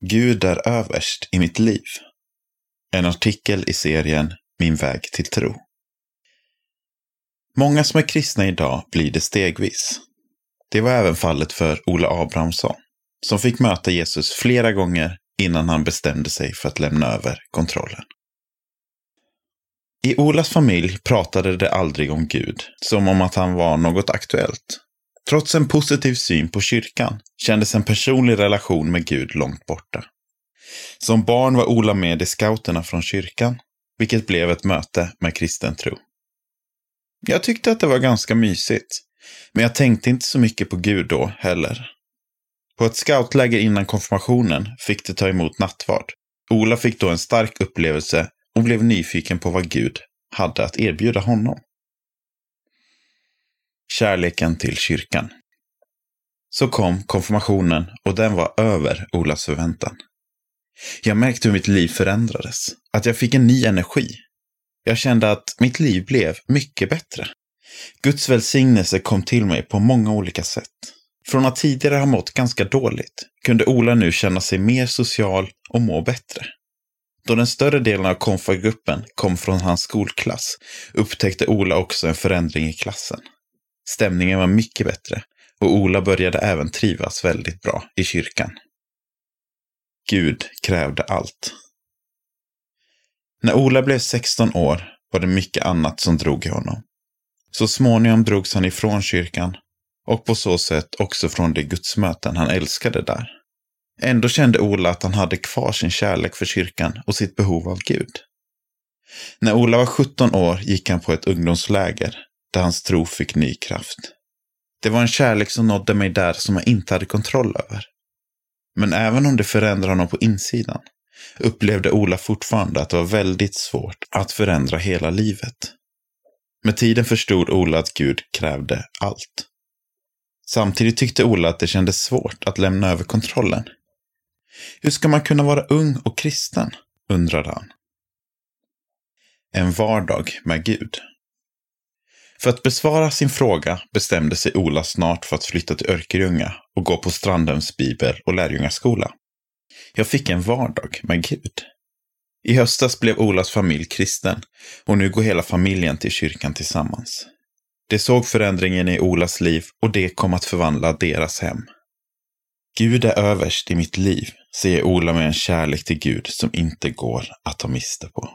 Gud är överst i mitt liv. En artikel i serien Min väg till tro. Många som är kristna idag blir det stegvis. Det var även fallet för Ola Abrahamsson, som fick möta Jesus flera gånger innan han bestämde sig för att lämna över kontrollen. I Olas familj pratade det aldrig om Gud, som om att han var något aktuellt. Trots en positiv syn på kyrkan kändes en personlig relation med Gud långt borta. Som barn var Ola med i scouterna från kyrkan, vilket blev ett möte med kristen tro. Jag tyckte att det var ganska mysigt, men jag tänkte inte så mycket på Gud då heller. På ett scoutläger innan konfirmationen fick de ta emot nattvard. Ola fick då en stark upplevelse och blev nyfiken på vad Gud hade att erbjuda honom. Kärleken till kyrkan. Så kom konfirmationen och den var över Olas förväntan. Jag märkte hur mitt liv förändrades, att jag fick en ny energi. Jag kände att mitt liv blev mycket bättre. Guds välsignelse kom till mig på många olika sätt. Från att tidigare ha mått ganska dåligt kunde Ola nu känna sig mer social och må bättre. Då den större delen av konfagruppen kom från hans skolklass upptäckte Ola också en förändring i klassen. Stämningen var mycket bättre och Ola började även trivas väldigt bra i kyrkan. Gud krävde allt. När Ola blev 16 år var det mycket annat som drog i honom. Så småningom drogs han ifrån kyrkan och på så sätt också från de gudsmöten han älskade där. Ändå kände Ola att han hade kvar sin kärlek för kyrkan och sitt behov av Gud. När Ola var 17 år gick han på ett ungdomsläger där hans tro fick ny kraft. Det var en kärlek som nådde mig där som jag inte hade kontroll över. Men även om det förändrade honom på insidan upplevde Ola fortfarande att det var väldigt svårt att förändra hela livet. Med tiden förstod Ola att Gud krävde allt. Samtidigt tyckte Ola att det kändes svårt att lämna över kontrollen. Hur ska man kunna vara ung och kristen? undrade han. En vardag med Gud. För att besvara sin fråga bestämde sig Ola snart för att flytta till Örkelljunga och gå på Strandhems bibel och lärjungaskola. Jag fick en vardag med Gud. I höstas blev Olas familj kristen och nu går hela familjen till kyrkan tillsammans. De såg förändringen i Olas liv och det kom att förvandla deras hem. Gud är överst i mitt liv, säger Ola med en kärlek till Gud som inte går att ta miste på.